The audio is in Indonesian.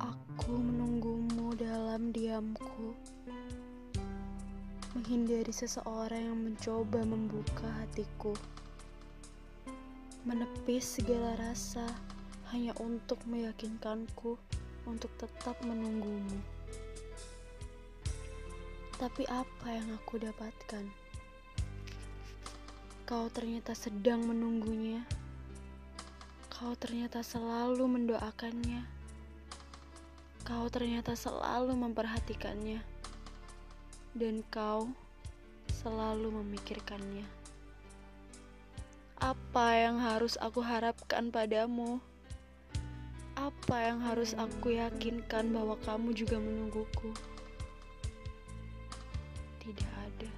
Aku menunggumu dalam diamku, menghindari seseorang yang mencoba membuka hatiku, menepis segala rasa hanya untuk meyakinkanku untuk tetap menunggumu. Tapi apa yang aku dapatkan? Kau ternyata sedang menunggunya. Kau ternyata selalu mendoakannya. Kau ternyata selalu memperhatikannya. Dan kau selalu memikirkannya. Apa yang harus aku harapkan padamu? Apa yang harus aku yakinkan bahwa kamu juga menungguku? Tidak ada.